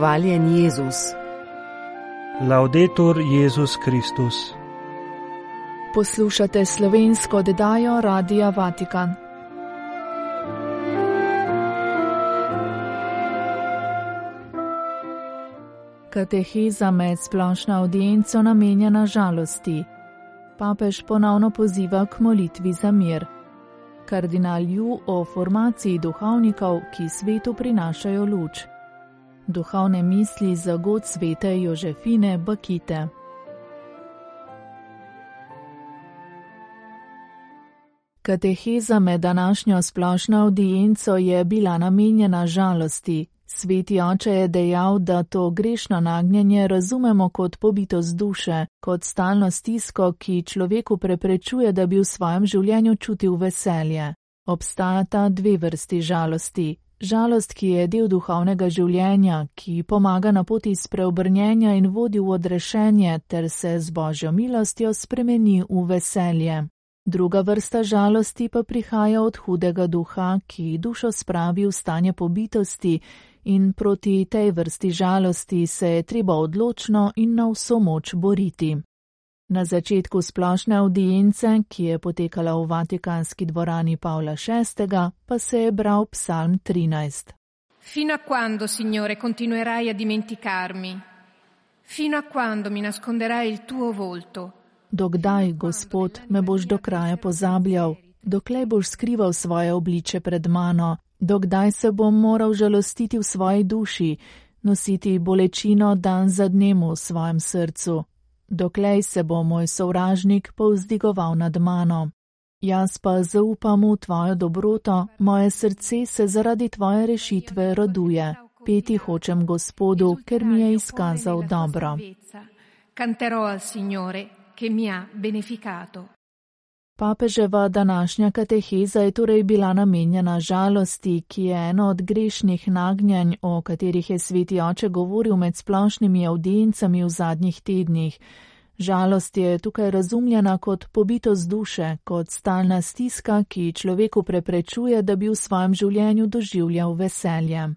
Hvaljen Jezus. Laudetur Jezus Kristus. Poslušate slovensko oddajo Radia Vatikan. Kateheza med splošno audienco namenjena žalosti. Papež ponovno poziva k molitvi za mir. Kardinal Ju o formaciji duhovnikov, ki svetu prinašajo luč. Duhovne misli za god svete Jožefine Bakite. Kateheza med današnjo splošno audienco je bila namenjena žalosti. Sveti oče je dejal, da to grešno nagnjenje razumemo kot pobitost duše, kot stalno stisko, ki človeku preprečuje, da bi v svojem življenju čutil veselje. Obstajata dve vrsti žalosti. Žalost, ki je del duhovnega življenja, ki pomaga na poti spreobrnjenja in vodi v odrešenje, ter se z božjo milostjo spremeni v veselje. Druga vrsta žalosti pa prihaja od hudega duha, ki dušo spravi v stanje pobitosti in proti tej vrsti žalosti se je treba odločno in na vso moč boriti. Na začetku splošne audience, ki je potekala v Vatikanski dvorani Pavla VI, pa se je bral psalm 13. Fino a quando, Signore, continuerai a dimenticarmi? Fino a quando mi nasconderai il tuo volto? Dokdaj, Gospod, me boš do kraja pozabljal? Doklej boš skrival svoje obliče pred mano? Dokdaj se bom moral žalostiti v svoji duši, nositi bolečino dan za dnem v svojem srcu? Doklej se bo moj sovražnik povzdigoval nad mano? Jaz pa zaupam v tvojo dobroto, moje srce se zaradi tvoje rešitve roduje. Peti hočem Gospodu, ker mi je izkazal dobro. Canterò al Signore che mi ha beneficato. Papeževa današnja kateheza je torej bila namenjena žalosti, ki je eno od grešnih nagnjanj, o katerih je sveti oče govoril med splošnimi audiencami v zadnjih tednih. Žalost je tukaj razumljena kot pobitost duše, kot stalna stiska, ki človeku preprečuje, da bi v svojem življenju doživljal veselje.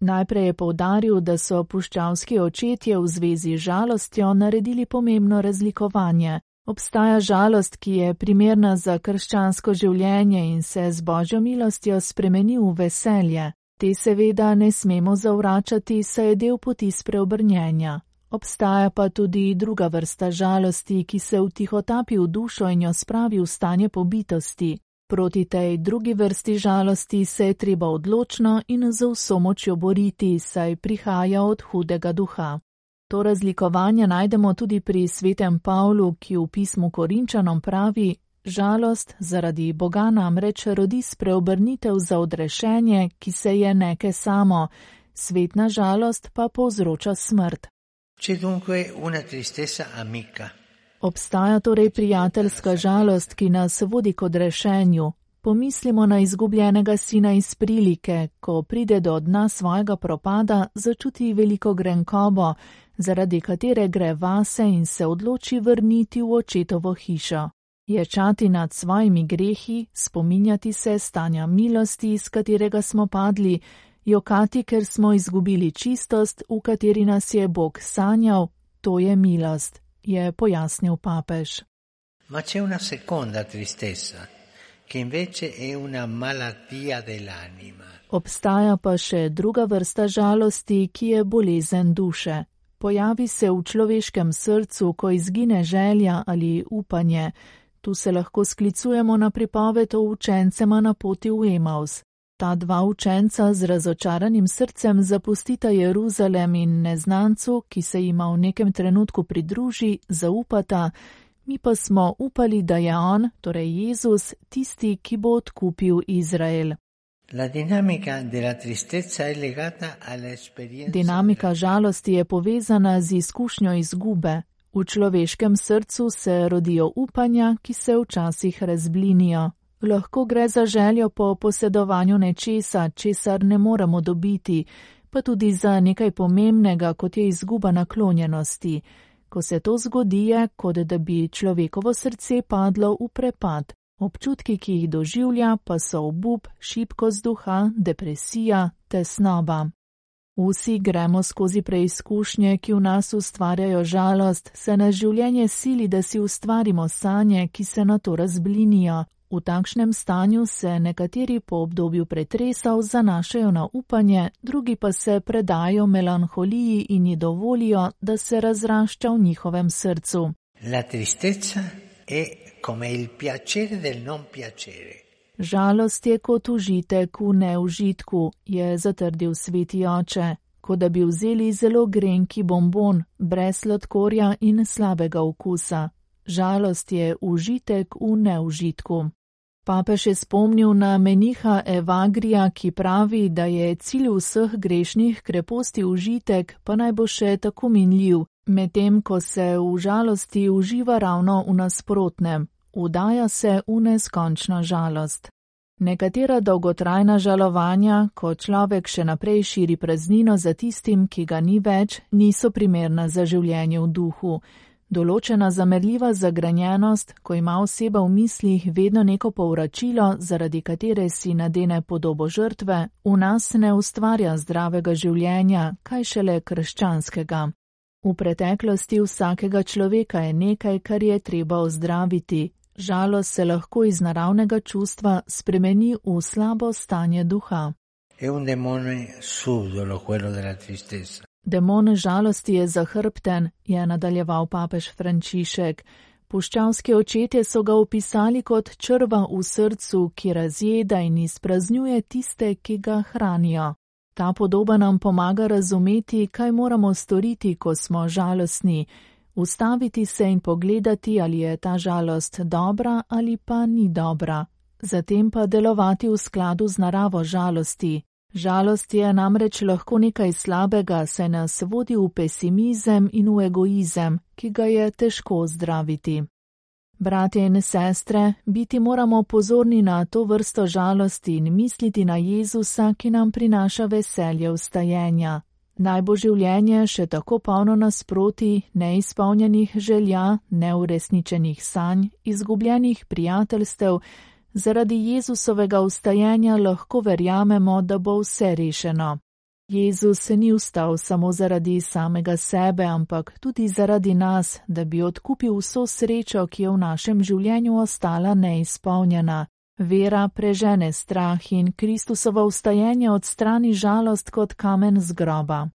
Najprej je povdaril, da so puščavski očetje v zvezi z žalostjo naredili pomembno razlikovanje. Obstaja žalost, ki je primerna za krščansko življenje in se z božjo milostjo spremeni v veselje. Te seveda ne smemo zavračati, saj je del poti spreobrnjenja. Obstaja pa tudi druga vrsta žalosti, ki se vtihotapi v dušo in jo spravi v stanje pobitosti. Proti tej drugi vrsti žalosti se je treba odločno in z vso močjo boriti, saj prihaja od hudega duha. To razlikovanje najdemo tudi pri svetem Pavlu, ki v pismu Korinčanom pravi: Žalost zaradi Boga namreč rodi spreobrnitev za odrešenje, ki se je neke samo, svetna žalost pa povzroča smrt. Obstaja torej prijateljska žalost, ki nas vodi k odrešenju. Pomislimo na izgubljenega sina iz prilike, ko pride do dna svojega propada, začuti veliko grenkobo, zaradi katere gre vase in se odloči vrniti v očetovo hišo. Ječati nad svojimi grehi, spominjati se stanja milosti, iz katerega smo padli, jokati, ker smo izgubili čistost, v kateri nas je Bog sanjal, to je milost, je pojasnil papež. Ma c'è una seconda tristezza, che invece è una malattia dell'anima. Obstaja pa še druga vrsta žalosti, ki je bolezen duše. Pojavi se v človeškem srcu, ko izgine želja ali upanje. Tu se lahko sklicujemo na pripoved o učencema na poti v Emaus. Ta dva učenca z razočaranim srcem zapustita Jeruzalem in neznancu, ki se jima v nekem trenutku pridruži, zaupata, mi pa smo upali, da je on, torej Jezus, tisti, ki bo odkupil Izrael. Dinamika žalosti je povezana z izkušnjo izgube. V človeškem srcu se rodijo upanja, ki se včasih razblinijo. Lahko gre za željo po posedovanju nečesa, česar ne moremo dobiti, pa tudi za nekaj pomembnega, kot je izguba naklonjenosti. Ko se to zgodi, je kot da bi človekovo srce padlo v prepad. Občutki, ki jih doživlja, pa so obup, šibkost duha, depresija, tesnoba. Vsi gremo skozi preizkušnje, ki v nas ustvarjajo žalost, se na življenje sili, da si ustvarimo sanje, ki se na to razblinijo. V takšnem stanju se nekateri po obdobju pretresov zanašajo na upanje, drugi pa se predajo melanholiji in ji dovolijo, da se razrašča v njihovem srcu. La tristezza è come il piacere del non piacere. Žalost je kot užitek v neužitku, je zatrdil sveti oče, kot da bi vzeli zelo grenki bombon, brez sladkorja in slabega okusa. Žalost je užitek v neužitku. Papež je spomnil na meniha Evagrija, ki pravi, da je cilj vseh grešnih kreposti užitek, pa naj bo še tako minljiv, medtem ko se v žalosti uživa ravno v nasprotnem, vdaja se v neskončno žalost. Nekatera dolgotrajna žalovanja, ko človek še naprej širi praznino za tistim, ki ga ni več, niso primerna za življenje v duhu. Določena zamerljiva zagranjenost, ko ima oseba v mislih vedno neko povračilo, zaradi katere si nadene podobo žrtve, v nas ne ustvarja zdravega življenja, kaj šele krščanskega. V preteklosti vsakega človeka je nekaj, kar je treba ozdraviti, Žalost se lahko iz naravnega čustva spremeni v slabo stanje duha. Demon žalosti je zahrbten, je nadaljeval papež Frančišek. Puščavski očetje so ga opisali kot črva v srcu, ki razjeda in izpraznjuje tiste, ki ga hranijo. Ta podoba nam pomaga razumeti, kaj moramo storiti, ko smo žalostni ustaviti se in pogledati, ali je ta žalost dobra ali pa ni dobra, zatem pa delovati v skladu z naravo žalosti. Žalost je namreč lahko nekaj slabega, saj nas vodi v pesimizem in v egoizem, ki ga je težko zdraviti. Bratje in sestre, biti moramo pozorni na to vrsto žalosti in misliti na Jezusa, ki nam prinaša veselje vstajenja. Naj bo življenje še tako polno nasproti, neizpolnjenih želja, neuresničenih sanj, izgubljenih prijateljstev, zaradi Jezusovega ustajenja lahko verjamemo, da bo vse rešeno. Jezus se ni ustal samo zaradi samega sebe, ampak tudi zaradi nas, da bi odkupil vso srečo, ki je v našem življenju ostala neizpolnjena. Vera prežene strah in Kristusovo ustajenje odstrani žalost kot kamen z groba.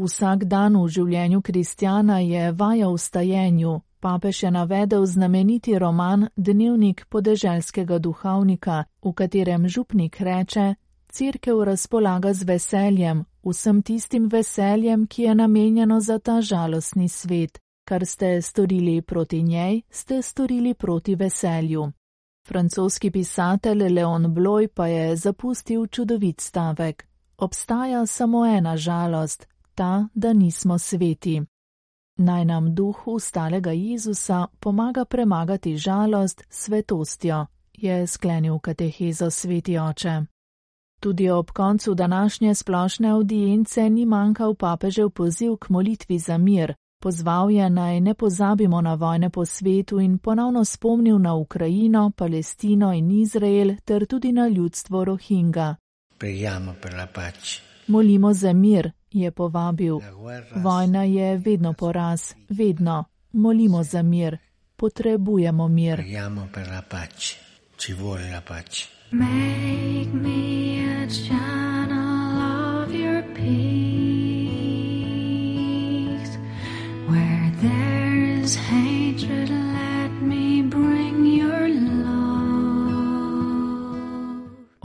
Vsak dan v življenju kristjana je vaja v stajenju. Papež je navedel znameniti roman Dnevnik podeželskega duhovnika, v katerem župnik reče: Cirkev razpolaga z veseljem, vsem tistim veseljem, ki je namenjeno za ta žalostni svet. Kar ste storili proti njej, ste storili proti veselju. Francoski pisatelj Leon Bloy pa je zapustil čudovit stavek: Obstaja samo ena žalost, ta, da nismo sveti. Naj nam duh ustalega Jezusa pomaga premagati žalost svetostjo, je sklenil katehezo sveti oče. Tudi ob koncu današnje splošne audience ni manjkal papežev poziv k molitvi za mir, pozval je naj ne pozabimo na vojne po svetu in ponovno spomnil na Ukrajino, Palestino in Izrael ter tudi na ljudstvo Rohinga. Molimo za mir, je povabil. Vojna je vedno poraz, vedno. Molimo za mir, potrebujemo mir. Make me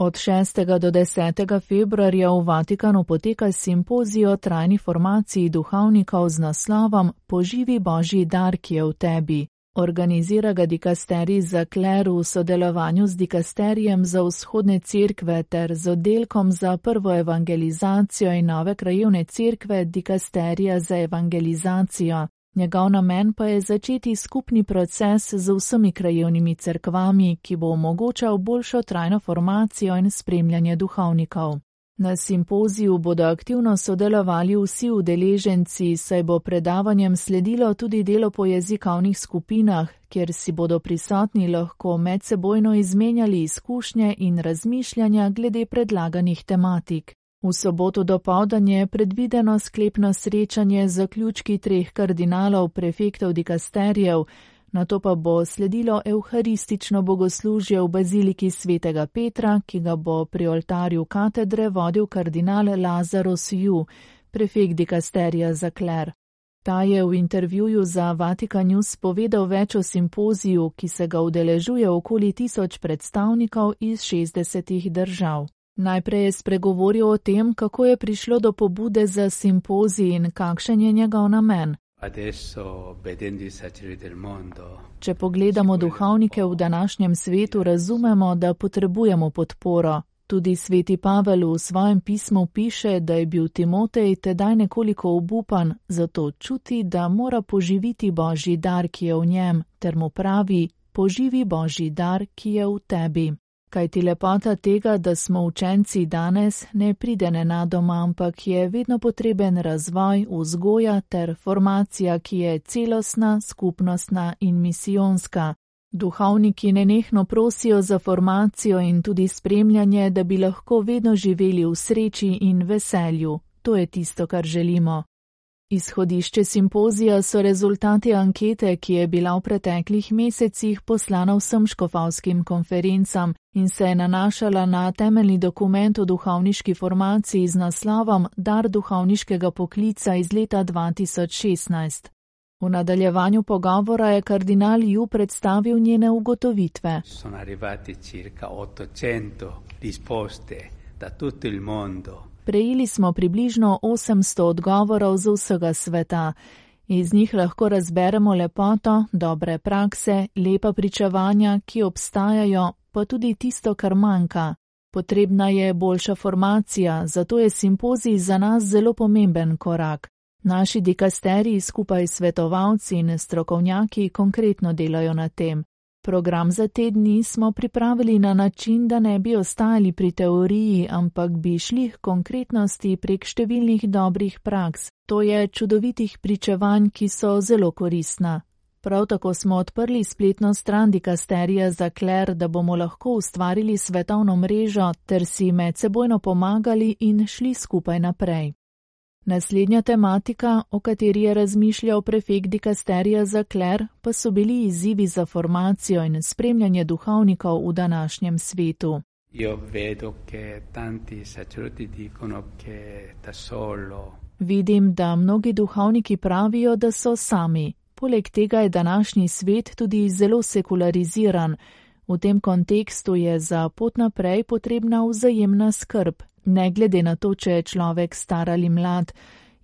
Od 6. do 10. februarja v Vatikanu poteka simpozij o trajni formaciji duhovnikov z naslovom Poživi Božji dar, ki je v tebi. Organizira ga dikasterij za kler v sodelovanju z dikasterijem za vzhodne cerkve ter z oddelkom za prvo evangelizacijo in nove krajevne cerkve dikasterija za evangelizacijo. Njegov namen pa je začeti skupni proces z vsemi krajevnimi cerkvami, ki bo omogočal boljšo trajno formacijo in spremljanje duhovnikov. Na simpoziju bodo aktivno sodelovali vsi udeleženci, saj bo predavanjem sledilo tudi delo po jezikovnih skupinah, kjer si bodo prisotni lahko medsebojno izmenjali izkušnje in razmišljanja glede predlaganih tematik. V soboto do povdanje je predvideno sklepno srečanje z zaključki treh kardinalov prefektov dikasterijev, na to pa bo sledilo evharistično bogoslužje v baziliki svetega Petra, ki ga bo pri oltarju katedre vodil kardinal Lazarus Ju, prefekt dikasterija za kler. Ta je v intervjuju za Vatikan News povedal več o simpoziju, ki se ga udeležuje okoli tisoč predstavnikov iz 60 držav. Najprej je spregovoril o tem, kako je prišlo do pobude za simpozij in kakšen je njegov namen. Če pogledamo duhovnike v današnjem svetu, razumemo, da potrebujemo podporo. Tudi sveti Pavel v svojem pismu piše, da je bil Timotej tedaj nekoliko obupan, zato čuti, da mora poživiti božji dar, ki je v njem, ter mu pravi: Poživi božji dar, ki je v tebi. Kaj ti lepota tega, da smo učenci danes, ne pride nenadoma, ampak je vedno potreben razvoj, vzgoja ter formacija, ki je celostna, skupnostna in misijonska. Duhovniki nenehno prosijo za formacijo in tudi spremljanje, da bi lahko vedno živeli v sreči in veselju. To je tisto, kar želimo. Izhodišče simpozija so rezultati ankete, ki je bila v preteklih mesecih poslana vsem škofalskim konferencam in se je nanašala na temeljni dokument o duhovniški formaciji z naslovom Dar duhovniškega poklica iz leta 2016. V nadaljevanju pogovora je kardinal Ju predstavil njene ugotovitve. Prejeli smo približno 800 odgovorov z vsega sveta. Iz njih lahko razberemo lepoto, dobre prakse, lepa pričevanja, ki obstajajo, pa tudi tisto, kar manjka. Potrebna je boljša formacija, zato je simpozij za nas zelo pomemben korak. Naši dikasteriji skupaj s svetovalci in strokovnjaki konkretno delajo na tem. Program za te dni smo pripravili na način, da ne bi ostali pri teoriji, ampak bi šli k konkretnosti prek številnih dobrih praks, to je čudovitih pričevanj, ki so zelo koristna. Prav tako smo odprli spletno stran dikasterija za kler, da bomo lahko ustvarili svetovno mrežo ter si medsebojno pomagali in šli skupaj naprej. Naslednja tematika, o kateri je razmišljal prefekt dikasterija za kler, pa so bili izzivi za formacijo in spremljanje duhovnikov v današnjem svetu. Vidim, da mnogi duhovniki pravijo, da so sami. Poleg tega je današnji svet tudi zelo sekulariziran. V tem kontekstu je za pot naprej potrebna vzajemna skrb, ne glede na to, če je človek star ali mlad,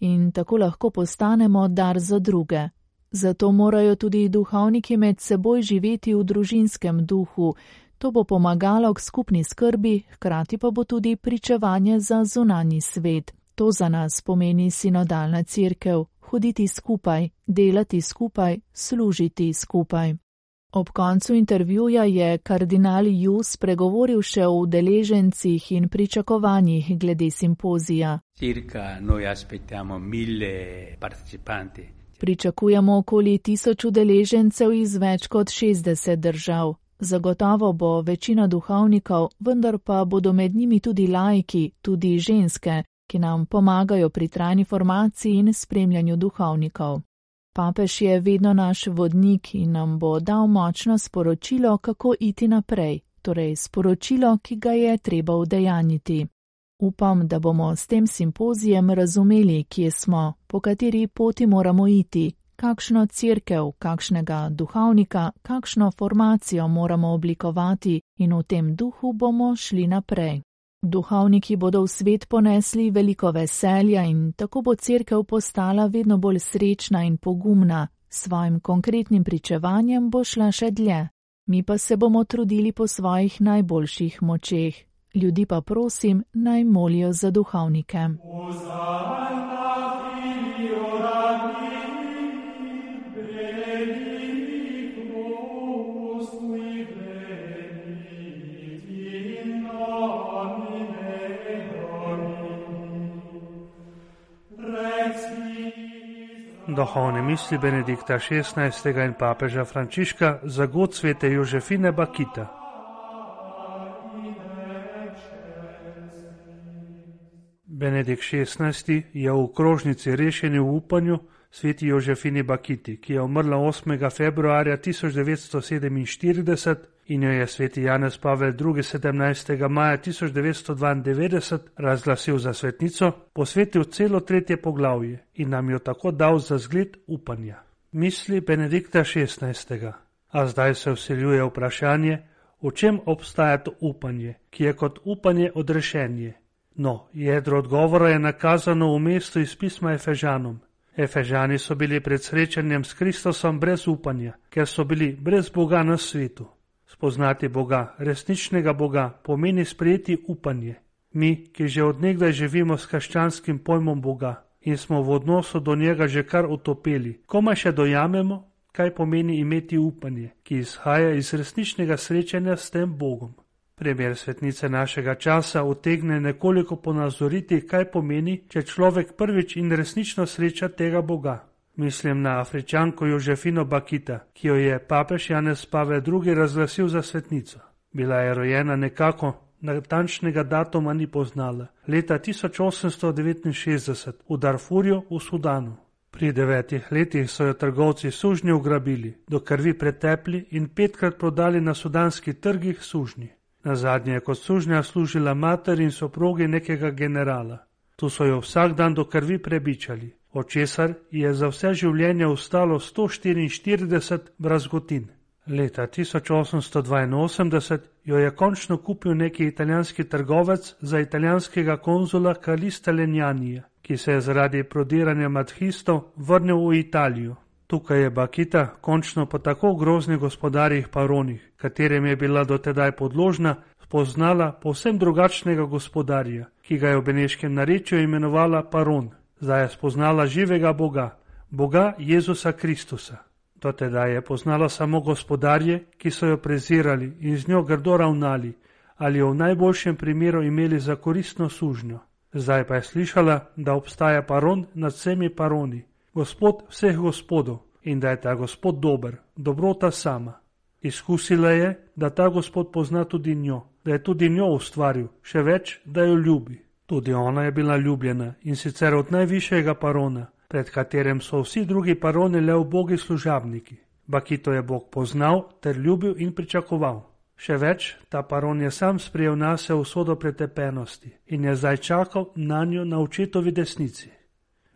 in tako lahko postanemo dar za druge. Zato morajo tudi duhovniki med seboj živeti v družinskem duhu. To bo pomagalo k skupni skrbi, hkrati pa bo tudi pričevanje za zunanji svet. To za nas pomeni sinodalna crkev, hoditi skupaj, delati skupaj, služiti skupaj. Ob koncu intervjuja je kardinal Jus pregovoril še o udeležencih in pričakovanjih glede simpozija. Pričakujemo okoli tisoč udeležencev iz več kot 60 držav. Zagotovo bo večina duhovnikov, vendar pa bodo med njimi tudi lajki, tudi ženske, ki nam pomagajo pri trajni formaciji in spremljanju duhovnikov. Papež je vedno naš vodnik in nam bo dal močno sporočilo, kako iti naprej, torej sporočilo, ki ga je treba udejanjiti. Upam, da bomo s tem simpozijem razumeli, kje smo, po kateri poti moramo iti, kakšno crkev, kakšnega duhovnika, kakšno formacijo moramo oblikovati in v tem duhu bomo šli naprej. Duhovniki bodo v svet ponesli veliko veselja in tako bo crkev postala vedno bolj srečna in pogumna, s svojim konkretnim pričevanjem bo šla še dlje. Mi pa se bomo trudili po svojih najboljših močeh. Ljudi pa prosim, naj molijo za duhovnike. Uzaj. Duhovne misli Benedikta XVI. in papeža Frančiška za god svete Jožefine Bakita. Benedikt XVI je v okrožnici rešeni v upanju sveti Jožefini Bakiti, ki je umrla 8. februarja 1947 in jo je sveti Janez Pavel II. 17. maja 1992 razglasil za svetnico, posvetil celo tretje poglavje in nam jo tako dal za zgled upanja. Misli Benedikta XVI. A zdaj se vseljuje vprašanje, v čem obstaja to upanje, ki je kot upanje odrešenje. No, jedro odgovora je nakazano v mestu iz pisma Efežanom. Efežani so bili pred srečanjem s Kristusom brez upanja, ker so bili brez Boga na svetu. Spoznati Boga, resničnega Boga, pomeni sprejeti upanje. Mi, ki že odnegdaj živimo s krščanskim pojmom Boga in smo v odnosu do njega že kar utopili, komaj še dojamemo, kaj pomeni imeti upanje, ki izhaja iz resničnega srečanja s tem Bogom. Primer svetnice našega časa utegne nekoliko ponazoriti, kaj pomeni, če človek prvič in resnično sreča tega Boga. Mislim na afričanko Jožefino Bakita, ki jo je papež Janez Pavel II. razglasil za svetnico. Bila je rojena nekako, natančnega datuma ni poznala, leta 1869 v Darfurju v Sudanu. Pri devetih letih so jo trgovci sužnji ugrabili, do krvi pretepli in petkrat prodali na sudanskih trgih sužnji. Na zadnje je kot sužnja služila mater in soprogi nekega generala. Tu so jo vsak dan do krvi prebičali, od česar je za vse življenje ostalo 144 brazgotin. Leta 1882 jo je končno kupil neki italijanski trgovec za italijanskega konzula Kalista Lenjanija, ki se je zaradi prodiranja madhistov vrnil v Italijo. Tukaj je Bakita končno po tako groznih gospodarjih paronih, katerim je bila dotedaj podložna, spoznala povsem drugačnega gospodarja, ki ga je v beneškem narečju imenovala paron. Zdaj je spoznala živega Boga, Boga Jezusa Kristusa. Dotedaj je poznala samo gospodarje, ki so jo prezirali in z njo grdo ravnali ali jo v najboljšem primeru imeli za koristno sužnjo. Zdaj pa je slišala, da obstaja paron nad vsemi paroni, gospod vseh gospodov in da je ta gospod dober, dobrota sama. Izkusila je, da ta gospod pozna tudi njo, da je tudi njo ustvaril, še več, da jo ljubi. Tudi ona je bila ljubljena in sicer od najvišjega parona, pred katerim so vsi drugi paroni le ubogi služabniki. Bakito je Bog poznal ter ljubil in pričakoval. Še več, ta paron je sam sprejel nase usodo pretepenosti in je zdaj čakal na njo na očetovi desnici.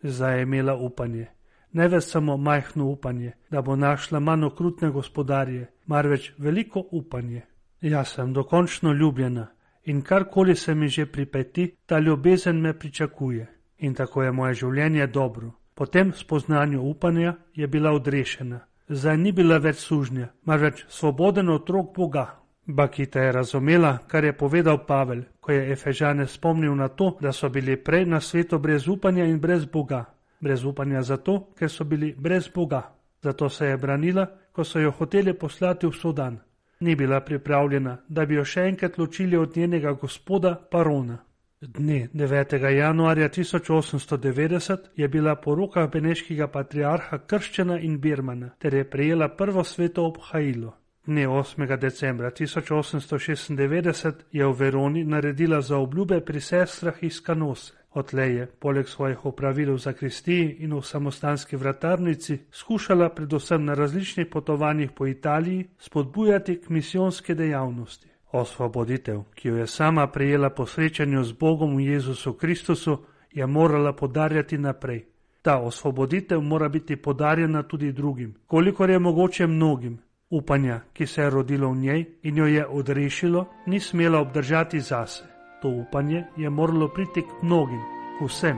Zdaj je imela upanje, ne več samo majhno upanje, da bo našla manj okrutne gospodarje, marveč veliko upanje. Jaz sem dokončno ljubljena in karkoli se mi že pripeti, ta ljubezen me pričakuje in tako je moje življenje dobro. Po tem spoznanju upanja je bila odrešena. Zdaj ni bila več sužnja, marveč svoboden otrok Boga. Bakita je razumela, kar je povedal Pavel, ko je Efežane spomnil na to, da so bili prej na svetu brez upanja in brez Boga. Brez upanja zato, ker so bili brez Boga. Zato se je branila, ko so jo hoteli poslati v Sudan. Ni bila pripravljena, da bi jo še enkrat ločili od njenega gospoda Parona. Dne 9. januarja 1890 je bila po rokah beneškega patriarha krščena in birmana ter je prejela prvo sveto obhajilo. Dne 8. decembra 1896 je v Veroni naredila za obljube pri sestrah iz Kanose. Odtlej je, poleg svojih opravil v zakristiji in v samostanski vratarnici, skušala predvsem na različnih potovanjih po Italiji spodbujati k misijonske dejavnosti. Osvoboditev, ki jo je sama prejela po srečanju z Bogom v Jezusu Kristusu, je morala podarjati naprej. Ta osvoboditev mora biti podarjena tudi drugim, kolikor je mogoče mnogim. Upanja, ki se je rodilo v njej in jo je odrešilo, ni smela obdržati zase. To upanje je moralo priti k mnogim, k vsem.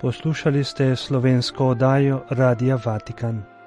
Poslušali ste slovensko oddajo Radia Vatikan.